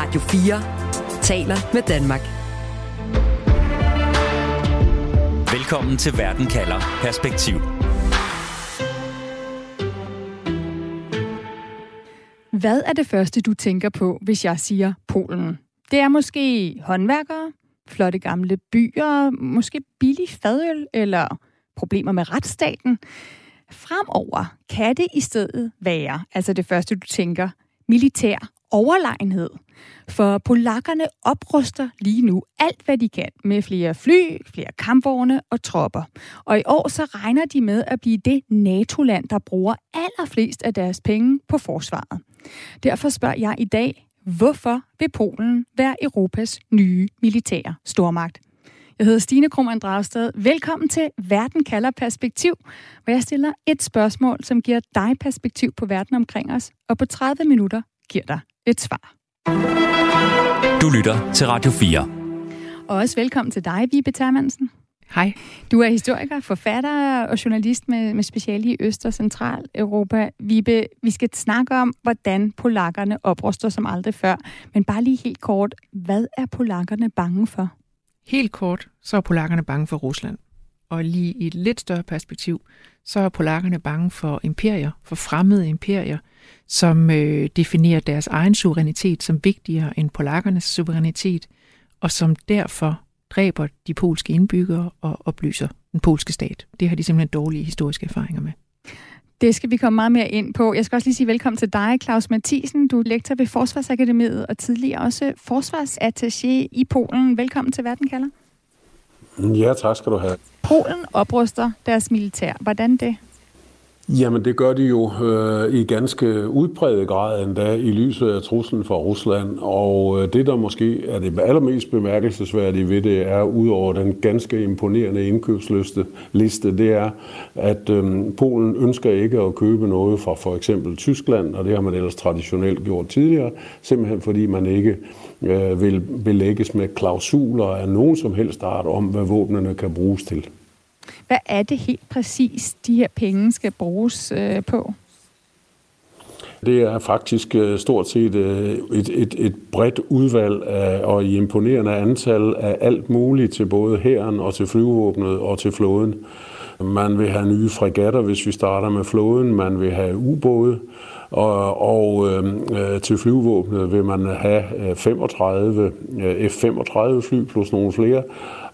Radio 4 taler med Danmark. Velkommen til Verden kalder Perspektiv. Hvad er det første, du tænker på, hvis jeg siger Polen? Det er måske håndværkere, flotte gamle byer, måske billig fadøl eller problemer med retsstaten. Fremover kan det i stedet være, altså det første du tænker, militær overlegenhed. For polakkerne opruster lige nu alt, hvad de kan, med flere fly, flere kampvogne og tropper. Og i år så regner de med at blive det NATO-land, der bruger allerflest af deres penge på forsvaret. Derfor spørger jeg i dag, hvorfor vil Polen være Europas nye militære stormagt? Jeg hedder Stine Krohmann Dragsted. Velkommen til Verden kalder perspektiv, hvor jeg stiller et spørgsmål, som giver dig perspektiv på verden omkring os, og på 30 minutter giver dig et svar. Du lytter til Radio 4. Og også velkommen til dig, Vibe Termansen. Hej. Du er historiker, forfatter og journalist med, med speciale i Øst- og Centraleuropa. Vibe, vi skal snakke om, hvordan polakkerne opruster som aldrig før. Men bare lige helt kort, hvad er polakkerne bange for? Helt kort, så er polakkerne bange for Rusland. Og lige i et lidt større perspektiv, så er polakkerne bange for imperier, for fremmede imperier, som øh, definerer deres egen suverænitet som vigtigere end polakkernes suverænitet, og som derfor dræber de polske indbyggere og oplyser den polske stat. Det har de simpelthen dårlige historiske erfaringer med. Det skal vi komme meget mere ind på. Jeg skal også lige sige velkommen til dig, Claus Mathisen. Du er lektor ved Forsvarsakademiet og tidligere også forsvarsattaché i Polen. Velkommen til Verden kalder. Ja, tak skal du have. Polen opruster deres militær. Hvordan det? Jamen, det gør de jo øh, i ganske udbredet grad endda i lyset af truslen fra Rusland. Og øh, det, der måske er det allermest bemærkelsesværdige ved det, er udover den ganske imponerende indkøbsliste, liste, det er, at øh, Polen ønsker ikke at købe noget fra for eksempel Tyskland, og det har man ellers traditionelt gjort tidligere, simpelthen fordi man ikke øh, vil belægges med klausuler af nogen som helst art om, hvad våbnene kan bruges til. Hvad er det helt præcis, de her penge skal bruges øh, på? Det er faktisk øh, stort set øh, et, et, et bredt udvalg af, og i imponerende antal af alt muligt til både hæren og til flyvåbnet og til flåden. Man vil have nye fregatter, hvis vi starter med flåden. Man vil have ubåde. Og, og øh, øh til flyvåbnet vil man have øh, 35 F-35 øh, fly plus nogle flere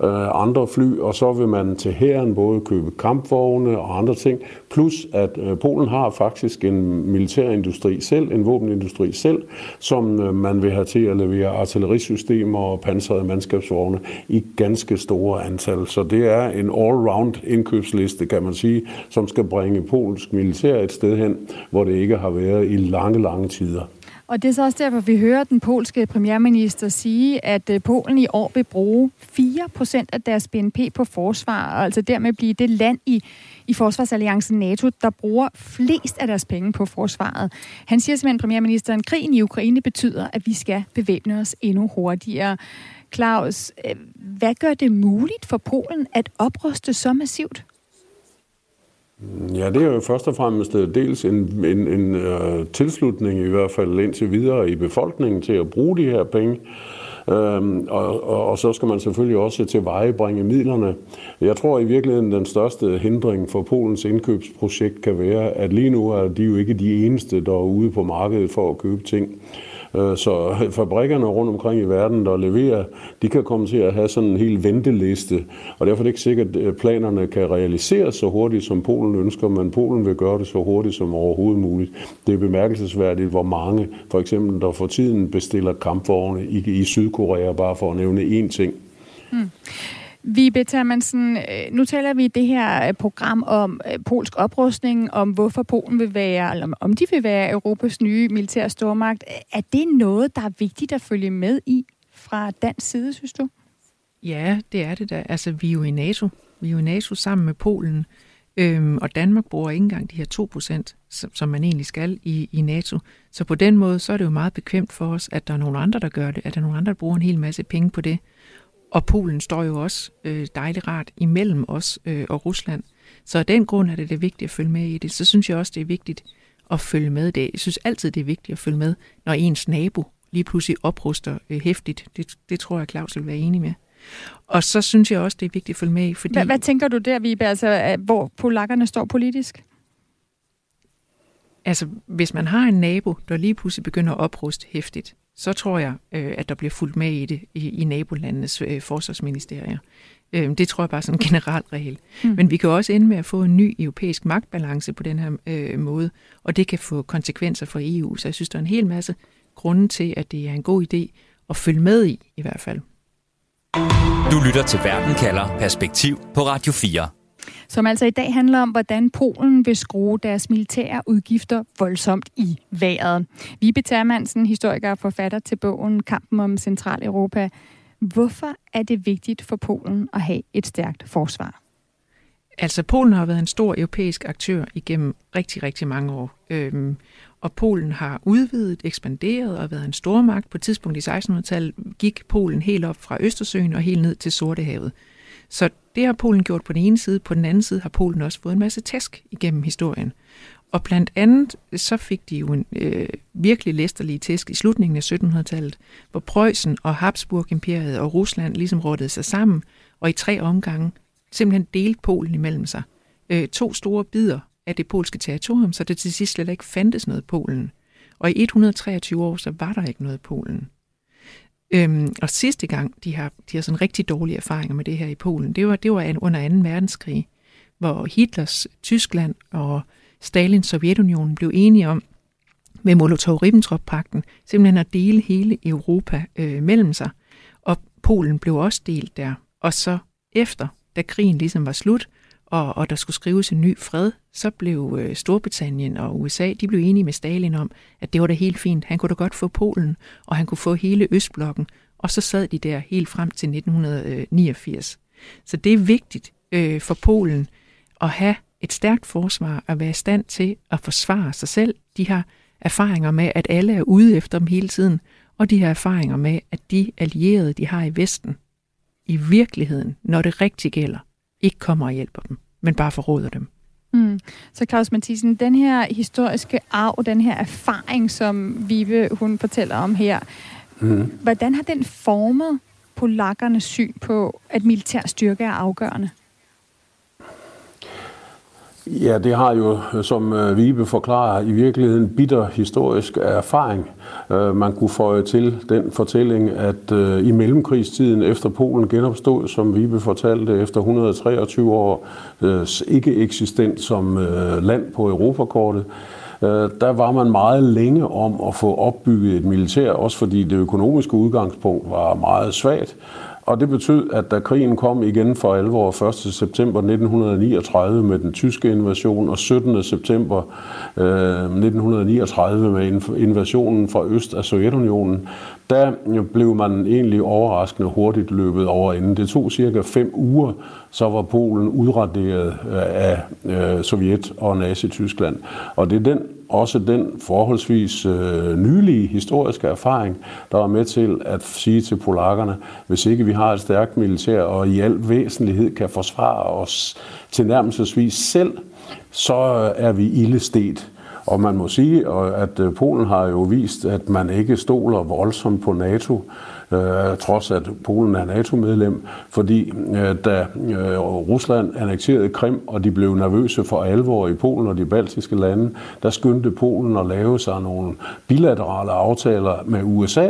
øh, andre fly, og så vil man til hæren både købe kampvogne og andre ting, plus at øh, Polen har faktisk en militærindustri selv, en våbenindustri selv, som øh, man vil have til at levere artillerisystemer og pansrede mandskabsvogne i ganske store antal. Så det er en all-round indkøbsliste, kan man sige, som skal bringe polsk militær et sted hen, hvor det ikke har været i lange, lange tider. Og det er så også derfor, vi hører den polske premierminister sige, at øh, Polen i år vil bruge 4% af deres BNP på forsvar, og altså dermed blive det land i, i forsvarsalliancen NATO, der bruger flest af deres penge på forsvaret. Han siger simpelthen, premierministeren, at krigen i Ukraine betyder, at vi skal bevæbne os endnu hurtigere. Claus, øh, hvad gør det muligt for Polen at opruste så massivt? Ja, det er jo først og fremmest øh, dels en, en, en uh, tilslutning i hvert fald indtil videre i befolkningen til at bruge de her penge. Øhm, og, og, og så skal man selvfølgelig også til bringe midlerne. Jeg tror i virkeligheden, den største hindring for Polens indkøbsprojekt kan være, at lige nu er de jo ikke de eneste, der er ude på markedet for at købe ting. Øh, så fabrikkerne rundt omkring i verden, der leverer, de kan komme til at have sådan en hel venteliste, og derfor er det ikke sikkert, at øh, planerne kan realiseres så hurtigt, som Polen ønsker, men Polen vil gøre det så hurtigt som overhovedet muligt. Det er bemærkelsesværdigt, hvor mange, for eksempel, der for tiden bestiller kampvogne i, i Sydkorea, bare for at nævne én ting. Hmm. Vibe Termansen, øh, nu taler vi i det her øh, program om øh, polsk oprustning, om hvorfor Polen vil være, eller om de vil være Europas nye militære stormagt. Er det noget, der er vigtigt at følge med i fra dansk side, synes du? Ja, det er det da. Altså, vi er jo i NATO. Vi er jo i NATO sammen med Polen. Øhm, og Danmark bruger ikke engang de her 2%, som, som man egentlig skal i, i NATO. Så på den måde, så er det jo meget bekvemt for os, at der er nogle andre, der gør det, at der er nogle andre, der bruger en hel masse penge på det. Og Polen står jo også øh, dejligt rart imellem os øh, og Rusland. Så af den grund er det det vigtigt at følge med i det. Så synes jeg også, det er vigtigt at følge med det. Jeg synes altid, det er vigtigt at følge med, når ens nabo lige pludselig opruster øh, hæftigt. Det, det tror jeg, Claus vil være enig med. Og så synes jeg også, det er vigtigt at følge med i, fordi... Hvad, hvad tænker du der, Vibe, altså, hvor polakkerne står politisk? Altså, hvis man har en nabo, der lige pludselig begynder at opruste hæftigt, så tror jeg, øh, at der bliver fuldt med i det i, i nabolandenes øh, forsvarsministerier. Øh, det tror jeg bare sådan en generel regel. Mm. Men vi kan også ende med at få en ny europæisk magtbalance på den her øh, måde, og det kan få konsekvenser for EU. Så jeg synes, der er en hel masse grunde til, at det er en god idé at følge med i, i hvert fald. Du lytter til Verden kalder Perspektiv på Radio 4 som altså i dag handler om, hvordan Polen vil skrue deres militære udgifter voldsomt i vejret. Vibe Termansen, historiker og forfatter til bogen Kampen om Centraleuropa. Hvorfor er det vigtigt for Polen at have et stærkt forsvar? Altså, Polen har været en stor europæisk aktør igennem rigtig, rigtig mange år. Øhm, og Polen har udvidet, ekspanderet og været en stormagt. På et tidspunkt i 1600-tallet gik Polen helt op fra Østersøen og helt ned til Sortehavet. Så det har Polen gjort på den ene side. På den anden side har Polen også fået en masse tæsk igennem historien. Og blandt andet så fik de jo en øh, virkelig læsterlig tæsk i slutningen af 1700-tallet, hvor Preussen og Habsburg-imperiet og Rusland ligesom rådede sig sammen, og i tre omgange simpelthen delte Polen imellem sig. Øh, to store bidder af det polske territorium, så det til sidst slet ikke fandtes noget Polen. Og i 123 år, så var der ikke noget Polen. Øhm, og sidste gang, de har, de har sådan rigtig dårlige erfaringer med det her i Polen, det var, det var under 2. verdenskrig, hvor Hitlers Tyskland og Stalins Sovjetunionen blev enige om, med Molotov-Ribbentrop-pakten, simpelthen at dele hele Europa øh, mellem sig. Og Polen blev også delt der. Og så efter, da krigen ligesom var slut, og, og der skulle skrives en ny fred, så blev øh, Storbritannien og USA, de blev enige med Stalin om, at det var da helt fint. Han kunne da godt få Polen, og han kunne få hele Østblokken. Og så sad de der helt frem til 1989. Så det er vigtigt øh, for Polen at have et stærkt forsvar, at være i stand til at forsvare sig selv. De har erfaringer med, at alle er ude efter dem hele tiden, og de har erfaringer med, at de allierede, de har i Vesten, i virkeligheden, når det rigtig gælder, ikke kommer og hjælper dem, men bare forråder dem. Mm. Så Claus Mathisen, den her historiske arv, den her erfaring, som Vive hun fortæller om her, mm. hvordan har den formet polakkernes syn på, at militær styrke er afgørende? Ja, det har jo, øh, som øh, Vibe forklarer, i virkeligheden bitter historisk erfaring. Øh, man kunne føje til den fortælling, at i mellemkrigstiden efter Polen genopstod, som Vibe fortalte, efter 123 år ikke eksistent som land på Europakortet, der var man meget længe om at få opbygget et militær, også fordi det økonomiske udgangspunkt var meget svagt. Og det betød, at da krigen kom igen for alvor 1. september 1939 med den tyske invasion, og 17. september øh, 1939 med invasionen fra øst af Sovjetunionen, der blev man egentlig overraskende hurtigt løbet over inden. Det tog cirka fem uger, så var Polen udraderet øh, af øh, Sovjet og Nazi-Tyskland. Og det er den også den forholdsvis øh, nylige historiske erfaring, der var med til at sige til polakkerne, hvis ikke vi har et stærkt militær og i al væsentlighed kan forsvare os til nærmelsesvis selv, så er vi ildestet. Og man må sige, øh, at øh, Polen har jo vist, at man ikke stoler voldsomt på NATO øh, trods at Polen er NATO-medlem, fordi øh, da øh, Rusland annekterede Krim, og de blev nervøse for alvor i Polen og de baltiske lande, der skyndte Polen at lave sig nogle bilaterale aftaler med USA,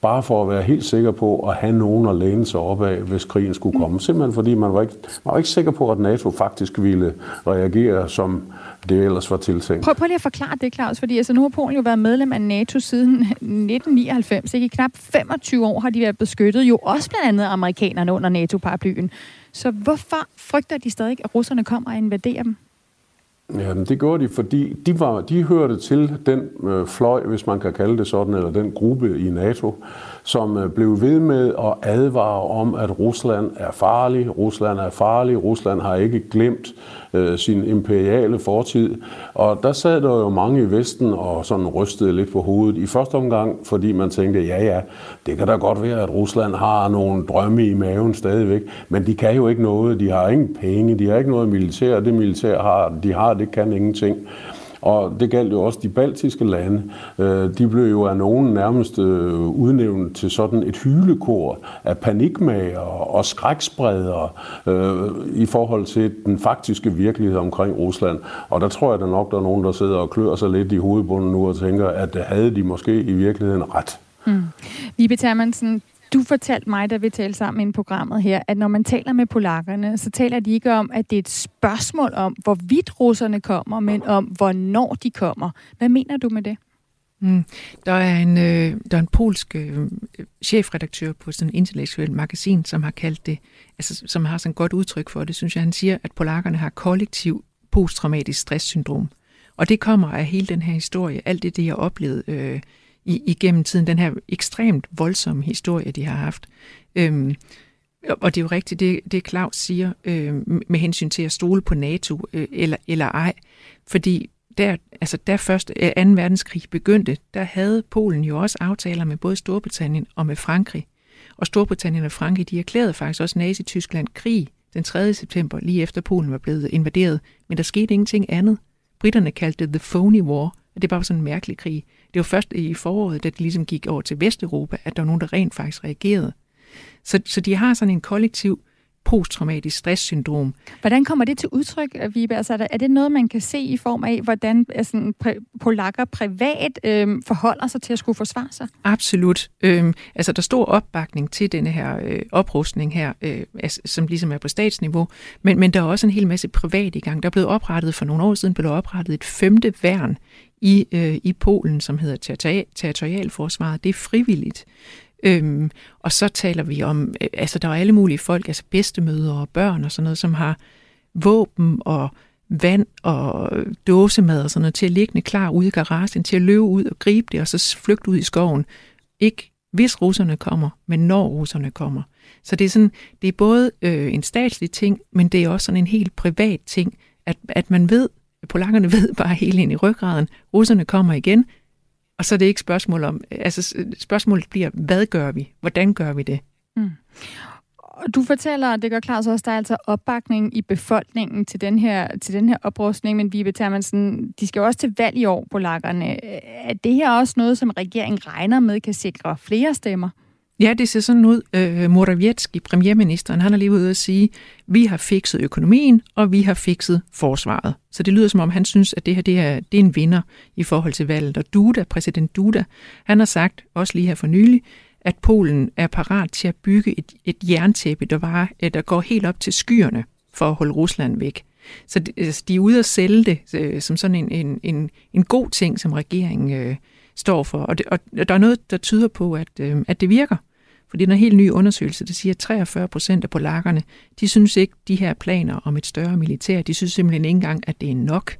bare for at være helt sikker på at have nogen at læne sig op af, hvis krigen skulle komme. Simpelthen fordi man var ikke, man var ikke sikker på, at NATO faktisk ville reagere som det ellers var tiltænkt. Prøv, prøv lige at forklare det, Claus, fordi altså, nu har Polen jo været medlem af NATO siden 1999. Ikke? I knap 25 år har de været beskyttet, jo også blandt andet amerikanerne under NATO-paraplyen. Så hvorfor frygter de stadig, at russerne kommer og invaderer dem? Ja, det gjorde de, fordi de, var, de hørte til den øh, fløj, hvis man kan kalde det sådan, eller den gruppe i NATO, som øh, blev ved med at advare om, at Rusland er farlig, Rusland er farlig, Rusland har ikke glemt øh, sin imperiale fortid. Og der sad der jo mange i Vesten og sådan rystede lidt på hovedet. I første omgang, fordi man tænkte, ja ja, det kan da godt være, at Rusland har nogle drømme i maven stadigvæk, men de kan jo ikke noget. De har ingen penge, de har ikke noget militær. Det militær har, de har, det kan ingenting. Og det galt jo også de baltiske lande. Øh, de blev jo af nogen nærmest øh, udnævnt til sådan et hylekor af panikmager og skrækspredere øh, i forhold til den faktiske virkelighed omkring Rusland. Og der tror jeg da nok, der er nogen, der sidder og klør sig lidt i hovedbunden nu og tænker, at havde de måske i virkeligheden ret. Mm. Vibe Termansen, du fortalte mig, da vi talte sammen i programmet her, at når man taler med polakkerne, så taler de ikke om, at det er et spørgsmål om, hvorvidt russerne kommer, men om, hvornår de kommer. Hvad mener du med det? Mm. Der, er en, øh, der er en polsk øh, chefredaktør på sådan et intellektuelt magasin, som har kaldt det, altså, som har sådan et godt udtryk for det, synes jeg. Han siger, at polakkerne har kollektiv posttraumatisk stresssyndrom. Og det kommer af hele den her historie, alt det, de har oplevet øh, i, igennem tiden, den her ekstremt voldsomme historie, de har haft. Øhm, og det er jo rigtigt, det, det Claus siger øh, med hensyn til at stole på NATO øh, eller, eller ej. Fordi der, altså der først øh, 2. Verdenskrig begyndte, der havde Polen jo også aftaler med både Storbritannien og med Frankrig. Og Storbritannien og Frankrig, de erklærede faktisk også Nazi-Tyskland krig den 3. september, lige efter Polen var blevet invaderet. Men der skete ingenting andet. Britterne kaldte det The Phony War, og det var sådan en mærkelig krig. Det var først i foråret, da det ligesom gik over til Vesteuropa, at der var nogen, der rent faktisk reagerede. Så, så de har sådan en kollektiv posttraumatisk stresssyndrom. Hvordan kommer det til udtryk, Vibe? Altså, er, det, er det noget, man kan se i form af, hvordan altså, præ- polakker privat øhm, forholder sig til at skulle forsvare sig? Absolut. Øhm, altså, der står opbakning til denne her øh, oprustning her, øh, altså, som ligesom er på statsniveau, men, men der er også en hel masse privat i gang. Der er blevet oprettet for nogle år siden, blev oprettet et femte værn i, øh, i Polen, som hedder territorialforsvaret. Det er frivilligt. Øhm, og så taler vi om, øh, altså der er alle mulige folk, altså bedstemøder og børn og sådan noget, som har våben og vand og dåsemad og sådan noget til at liggende klar ude i garagen, til at løbe ud og gribe det, og så flygte ud i skoven. Ikke hvis russerne kommer, men når russerne kommer. Så det er, sådan, det er både øh, en statslig ting, men det er også sådan en helt privat ting, at, at man ved, polakkerne ved bare helt ind i ryggraden, russerne kommer igen, og så er det ikke spørgsmål om, altså spørgsmålet bliver, hvad gør vi? Hvordan gør vi det? Mm. Du fortæller, det gør klart også, der er altså opbakning i befolkningen til den her, til den her oprustning, men Vibe Termansen, de skal jo også til valg i år, polakkerne. Er det her også noget, som regeringen regner med kan sikre flere stemmer? Ja, det ser sådan ud. Øh, Morawiecki, premierministeren, han har lige ude at sige, vi har fikset økonomien, og vi har fikset forsvaret. Så det lyder som om, han synes, at det her det er, det er en vinder i forhold til valget. Og Duda, præsident Duda, han har sagt, også lige her for nylig, at Polen er parat til at bygge et, et jerntæppe, der, var, øh, der går helt op til skyerne for at holde Rusland væk. Så de, altså, de er ude at sælge det øh, som sådan en, en, en, en god ting, som regeringen øh, står for. Og, det, og der er noget, der tyder på, at, øh, at det virker. Fordi der er en helt ny undersøgelse, der siger, at 43 procent af polakkerne, de synes ikke, de her planer om et større militær, de synes simpelthen ikke engang, at det er nok.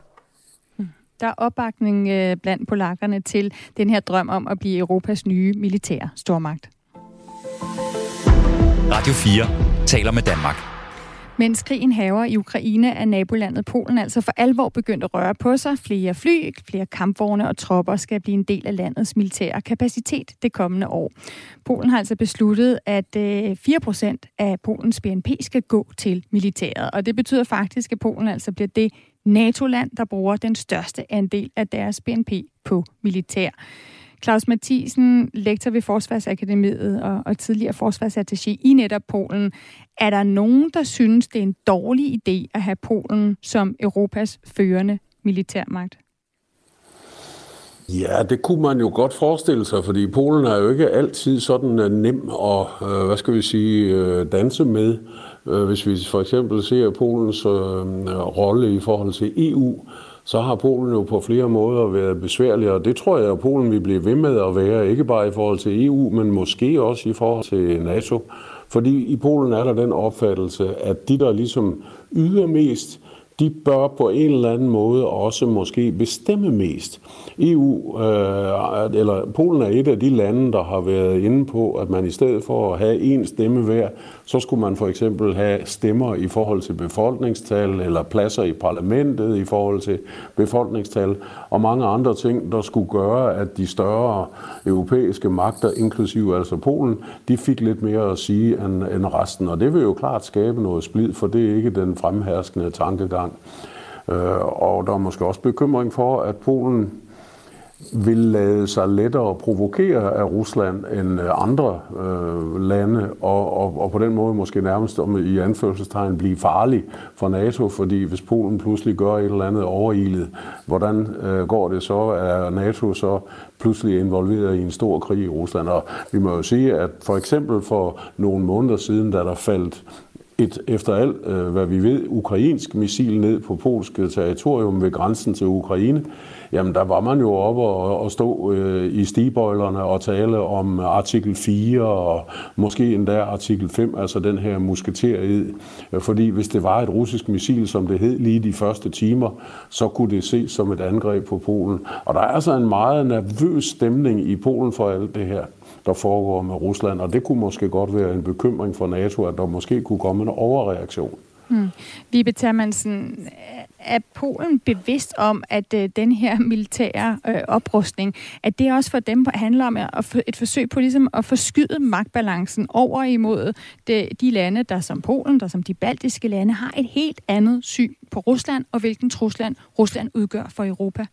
Der er opbakning øh, blandt polakkerne til den her drøm om at blive Europas nye militære stormagt. Radio 4 taler med Danmark. Mens krigen haver i Ukraine er nabolandet Polen altså for alvor begyndt at røre på sig. Flere fly, flere kampvogne og tropper skal blive en del af landets militære kapacitet det kommende år. Polen har altså besluttet, at øh, 4% af Polens BNP skal gå til militæret. Og det betyder faktisk, at Polen altså bliver det NATO-land, der bruger den største andel af deres BNP på militær. Claus Mathisen, lektor ved Forsvarsakademiet og, og tidligere forsvarsattaché i netop Polen. Er der nogen, der synes, det er en dårlig idé at have Polen som Europas førende militærmagt? Ja, det kunne man jo godt forestille sig, fordi Polen er jo ikke altid sådan øh, nem at, øh, hvad skal vi sige, øh, danse med. Hvis vi for eksempel ser Polens rolle i forhold til EU, så har Polen jo på flere måder været besværlig, og det tror jeg, at Polen vil blive ved med at være, ikke bare i forhold til EU, men måske også i forhold til NATO. Fordi i Polen er der den opfattelse, at de, der ligesom yder mest, de bør på en eller anden måde også måske bestemme mest. EU, øh, eller Polen er et af de lande, der har været inde på, at man i stedet for at have én stemme hver, så skulle man for eksempel have stemmer i forhold til befolkningstal, eller pladser i parlamentet i forhold til befolkningstal, og mange andre ting, der skulle gøre, at de større europæiske magter, inklusive altså Polen, de fik lidt mere at sige end, end resten. Og det vil jo klart skabe noget splid, for det er ikke den fremherskende tankegang. Øh, og der er måske også bekymring for, at Polen vil lade sig lettere provokere af Rusland end øh, andre øh, lande, og, og, og på den måde måske nærmest om i anførselstegn blive farlig for NATO, fordi hvis Polen pludselig gør et eller andet overilet, hvordan øh, går det så? Er NATO så pludselig involveret i en stor krig i Rusland? Og vi må jo sige, at for eksempel for nogle måneder siden, da der faldt et, efter alt, øh, hvad vi ved, ukrainsk missil ned på polsk territorium ved grænsen til Ukraine, jamen der var man jo oppe og, og stå øh, i stigbøjlerne og tale om artikel 4 og måske endda artikel 5, altså den her musketerid. Fordi hvis det var et russisk missil, som det hed lige de første timer, så kunne det ses som et angreb på Polen. Og der er altså en meget nervøs stemning i Polen for alt det her der foregår med Rusland, og det kunne måske godt være en bekymring for NATO, at der måske kunne komme en overreaktion. Mm. Vibe Termansen, er Polen bevidst om, at øh, den her militære øh, oprustning, at det også for dem handler om at, et forsøg på ligesom at forskyde magtbalancen over imod de, de lande, der som Polen, der som de baltiske lande, har et helt andet syn på Rusland og hvilken trusland Rusland udgør for Europa?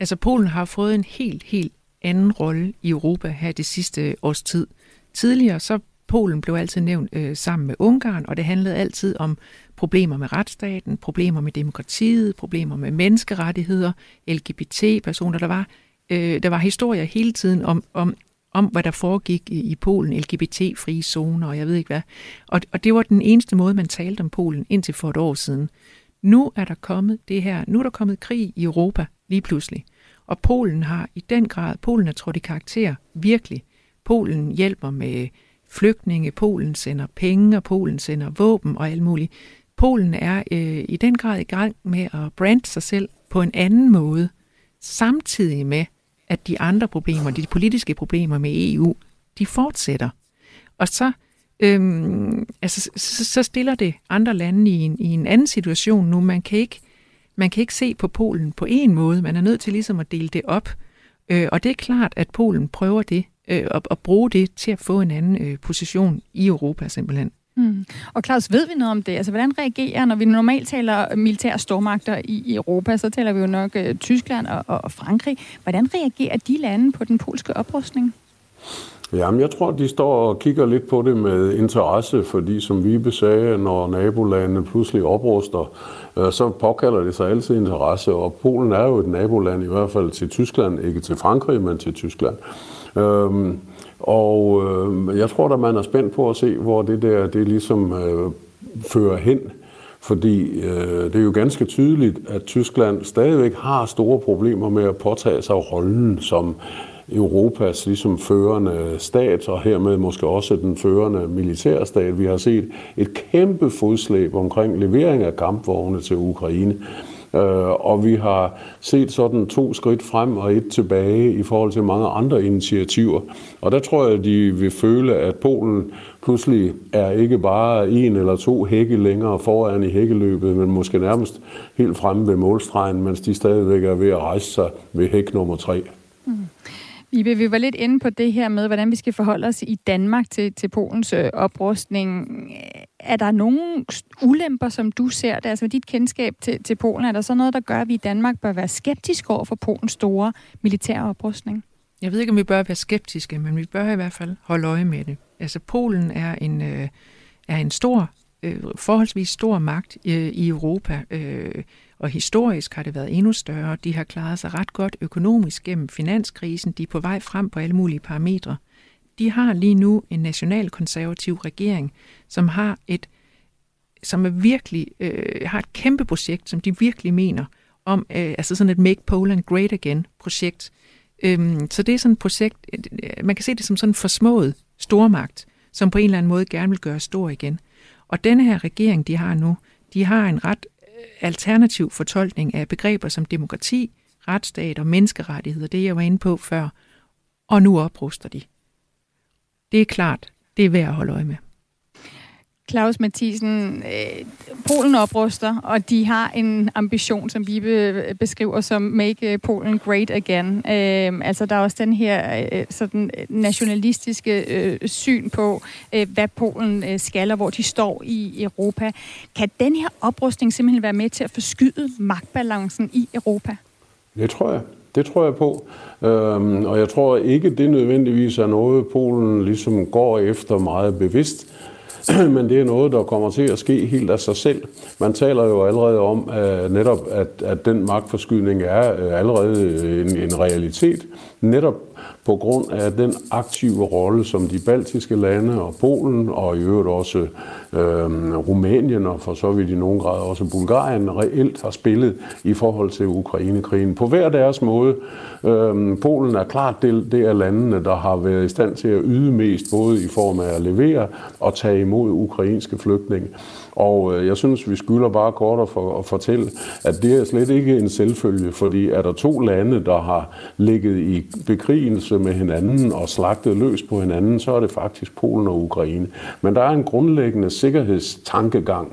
Altså Polen har fået en helt, helt anden rolle i Europa her det sidste års tid. Tidligere så Polen blev altid nævnt øh, sammen med Ungarn, og det handlede altid om problemer med retsstaten, problemer med demokratiet, problemer med menneskerettigheder, LGBT-personer. Der var, øh, der var historier hele tiden om, om, om hvad der foregik i, i Polen, LGBT-frie zoner, og jeg ved ikke hvad. Og, og det var den eneste måde, man talte om Polen indtil for et år siden. Nu er der kommet det her, nu er der kommet krig i Europa lige pludselig. Og Polen har i den grad, Polen er trådt i karakter, virkelig. Polen hjælper med flygtninge, Polen sender penge, og Polen sender våben og alt muligt. Polen er øh, i den grad i gang med at brande sig selv på en anden måde, samtidig med, at de andre problemer, de politiske problemer med EU, de fortsætter. Og så, øhm, altså, så, så stiller det andre lande i en, i en anden situation nu. Man kan, ikke, man kan ikke se på Polen på en måde. Man er nødt til ligesom at dele det op. Øh, og det er klart, at Polen prøver det, øh, at, at bruge det til at få en anden øh, position i Europa simpelthen. Mm. Og Claus, ved vi noget om det? Altså, hvordan reagerer, når vi normalt taler militære stormagter i, i Europa, så taler vi jo nok uh, Tyskland og, og Frankrig. Hvordan reagerer de lande på den polske oprustning? Jamen, jeg tror, de står og kigger lidt på det med interesse, fordi som vi sagde, når nabolandene pludselig opruster, øh, så påkalder det sig altid interesse, og Polen er jo et naboland, i hvert fald til Tyskland, ikke til Frankrig, men til Tyskland. Øhm, og øh, jeg tror, at man er spændt på at se, hvor det der det ligesom øh, fører hen. Fordi øh, det er jo ganske tydeligt, at Tyskland stadigvæk har store problemer med at påtage sig rollen som Europas ligesom førende stat, og hermed måske også den førende militærstat. Vi har set et kæmpe fodslæb omkring levering af kampvogne til Ukraine. Øh, og vi har set sådan to skridt frem og et tilbage i forhold til mange andre initiativer. Og der tror jeg, at de vil føle, at Polen pludselig er ikke bare en eller to hække længere foran i hækkeløbet, men måske nærmest helt fremme ved målstregen, mens de stadigvæk er ved at rejse sig ved hæk nummer tre. Mm. Ibe, vi var lidt inde på det her med, hvordan vi skal forholde os i Danmark til, til Polens øh, oprustning. Er der nogle ulemper, som du ser det? Altså med dit kendskab til, til Polen, er der så noget, der gør, at vi i Danmark bør være skeptiske over for Polens store militære oprustning? Jeg ved ikke, om vi bør være skeptiske, men vi bør i hvert fald holde øje med det. Altså Polen er en, øh, er en stor, øh, forholdsvis stor magt øh, i Europa. Øh, og historisk har det været endnu større. De har klaret sig ret godt økonomisk gennem finanskrisen. De er på vej frem på alle mulige parametre. De har lige nu en nationalkonservativ regering, som har et som er virkelig øh, har et kæmpe projekt, som de virkelig mener om, øh, altså sådan et Make Poland Great Again projekt. Øhm, så det er sådan et projekt, øh, man kan se det som sådan en forsmået stormagt, som på en eller anden måde gerne vil gøre stor igen. Og denne her regering, de har nu, de har en ret øh, alternativ fortolkning af begreber som demokrati, retsstat og menneskerettigheder, det jeg var inde på før, og nu opruster de. Det er klart, det er værd at holde øje med. Claus Mathisen, øh, Polen opruster, og de har en ambition, som vi beskriver som Make øh, Polen Great Again. Øh, altså, der er også den her øh, sådan øh, nationalistiske øh, syn på, øh, hvad Polen øh, skal, og hvor de står i Europa. Kan den her oprustning simpelthen være med til at forskyde magtbalancen i Europa? Det tror jeg. Det tror jeg på. Øhm, og jeg tror ikke, det nødvendigvis er noget, Polen ligesom går efter meget bevidst. men det er noget, der kommer til at ske helt af sig selv. Man taler jo allerede om at netop, at, at den magtforskydning er øh, allerede en, en realitet, netop på grund af den aktive rolle, som de baltiske lande og Polen og i øvrigt også øh, Rumænien og for så vidt i nogen grad også Bulgarien reelt har spillet i forhold til Ukrainekrigen. På hver deres måde. Øh, Polen er klart det, det er landene, der har været i stand til at yde mest, både i form af at levere og tage imod ukrainske flygtninge. Og øh, jeg synes, vi skylder bare kort at, for, at fortælle, at det er slet ikke en selvfølge, fordi er der to lande, der har ligget i bekrig bekrigelse med hinanden og slagtet løs på hinanden, så er det faktisk Polen og Ukraine. Men der er en grundlæggende sikkerhedstankegang,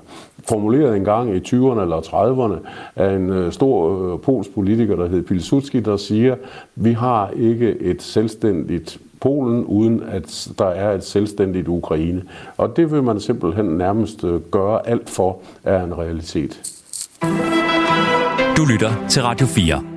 formuleret en gang i 20'erne eller 30'erne af en øh, stor øh, polsk politiker, der hed Pilsudski, der siger, vi har ikke et selvstændigt Polen, uden at der er et selvstændigt Ukraine. Og det vil man simpelthen nærmest øh, gøre alt for, er en realitet. Du lytter til Radio 4.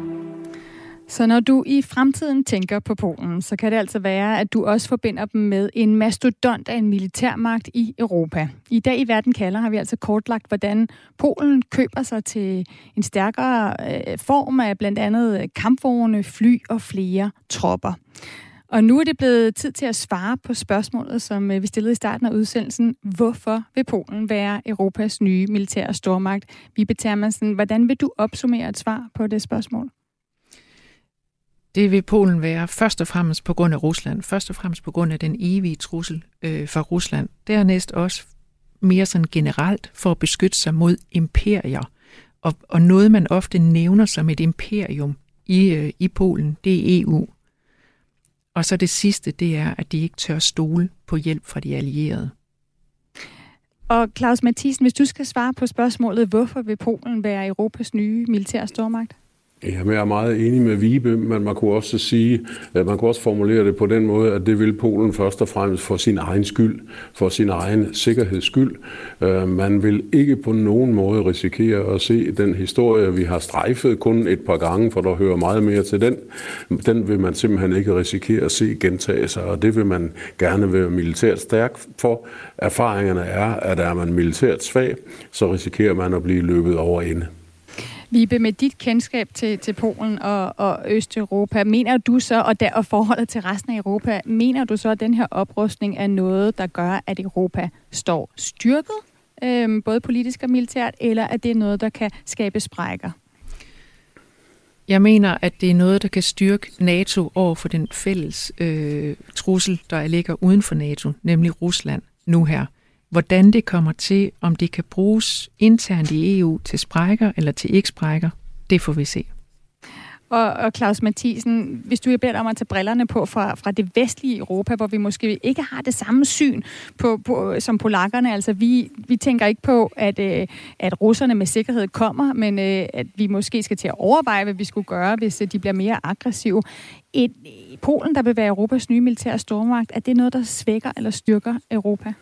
Så når du i fremtiden tænker på Polen, så kan det altså være, at du også forbinder dem med en mastodont af en militærmagt i Europa. I dag i Verden kalder har vi altså kortlagt, hvordan Polen køber sig til en stærkere øh, form af blandt andet kampvogne, fly og flere tropper. Og nu er det blevet tid til at svare på spørgsmålet, som øh, vi stillede i starten af udsendelsen. Hvorfor vil Polen være Europas nye militære stormagt? Vibe Thermansen, hvordan vil du opsummere et svar på det spørgsmål? Det vil Polen være først og fremmest på grund af Rusland. Først og fremmest på grund af den evige trussel øh, fra Rusland. Dernæst også mere sådan generelt for at beskytte sig mod imperier. Og, og noget, man ofte nævner som et imperium i, øh, i Polen, det er EU. Og så det sidste, det er, at de ikke tør stole på hjælp fra de allierede. Og Claus Mathisen, hvis du skal svare på spørgsmålet, hvorfor vil Polen være Europas nye militære stormagt? Jamen, jeg er meget enig med Vibe, men man kunne også sige, at man kunne også formulere det på den måde, at det vil Polen først og fremmest for sin egen skyld, for sin egen sikkerheds skyld. Øh, man vil ikke på nogen måde risikere at se den historie, vi har strejfet kun et par gange, for der hører meget mere til den. Den vil man simpelthen ikke risikere at se gentage sig, og det vil man gerne være militært stærk for. Erfaringerne er, at er man militært svag, så risikerer man at blive løbet over ende. Vibe, med dit kendskab til, til Polen og, og Østeuropa, mener du så, og, der, og forholdet til resten af Europa, mener du så, at den her oprustning er noget, der gør, at Europa står styrket, øhm, både politisk og militært, eller at det er noget, der kan skabe sprækker? Jeg mener, at det er noget, der kan styrke NATO over for den fælles øh, trussel, der ligger uden for NATO, nemlig Rusland nu her. Hvordan det kommer til, om det kan bruges internt i EU til sprækker eller til ikke sprækker, det får vi se. Og, og Claus Mathisen, hvis du beder om at tage brillerne på fra, fra det vestlige Europa, hvor vi måske ikke har det samme syn på, på, som polakkerne. Altså, vi, vi tænker ikke på, at, øh, at russerne med sikkerhed kommer, men øh, at vi måske skal til at overveje, hvad vi skulle gøre, hvis øh, de bliver mere aggressive. Et, øh, Polen, der vil være Europas nye militære stormagt, er det noget, der svækker eller styrker Europa?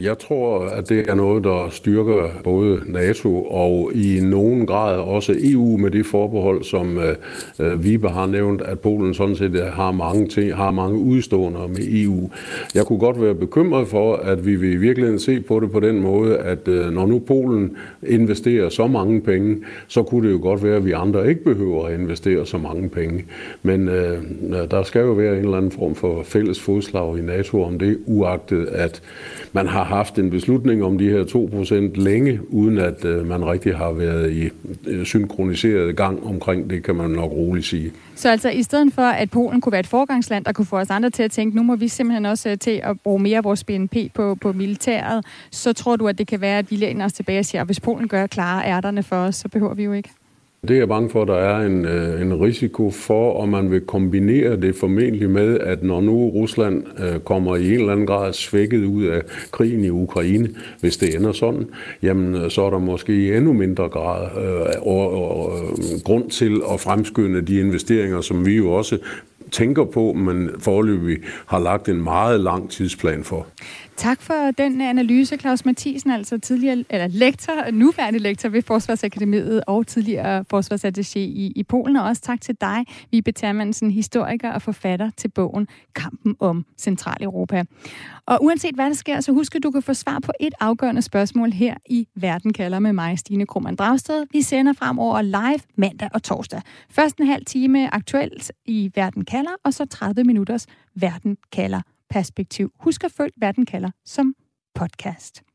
Jeg tror, at det er noget, der styrker både NATO og i nogen grad også EU med det forbehold, som øh, øh, Vibe har nævnt, at Polen sådan set øh, har mange ting, har mange udstående med EU. Jeg kunne godt være bekymret for, at vi vil i virkeligheden se på det på den måde, at øh, når nu Polen investerer så mange penge, så kunne det jo godt være, at vi andre ikke behøver at investere så mange penge. Men øh, der skal jo være en eller anden form for fælles fodslag i NATO om det, uagtet at man har haft en beslutning om de her 2% længe, uden at øh, man rigtig har været i øh, synkroniseret gang omkring det, kan man nok roligt sige. Så altså i stedet for, at Polen kunne være et forgangsland, der kunne få os andre til at tænke, nu må vi simpelthen også øh, til at bruge mere af vores BNP på, på militæret, så tror du, at det kan være, at vi læner os tilbage og siger, at hvis Polen gør klare ærterne for os, så behøver vi jo ikke? Det er jeg bange for, at der er en, øh, en risiko for, og man vil kombinere det formentlig med, at når nu Rusland øh, kommer i en eller anden grad svækket ud af krigen i Ukraine, hvis det ender sådan, jamen øh, så er der måske i endnu mindre grad øh, og, og, øh, grund til at fremskynde de investeringer, som vi jo også tænker på, men forløbig har lagt en meget lang tidsplan for. Tak for den øh, analyse, Claus Mathisen, altså tidligere eller lektor, nuværende lektor ved Forsvarsakademiet og tidligere forsvarsattaché i, i Polen. Og også tak til dig, Vibe Termansen, historiker og forfatter til bogen Kampen om Centraleuropa. Og uanset hvad der sker, så husk at du kan få svar på et afgørende spørgsmål her i Verden kalder med mig, Stine Krummernd Dragsted. Vi sender fremover live mandag og torsdag. Først en halv time aktuelt i Verden kalder, og så 30 minutters Verden kalder perspektiv. Husk at følge den kalder som podcast.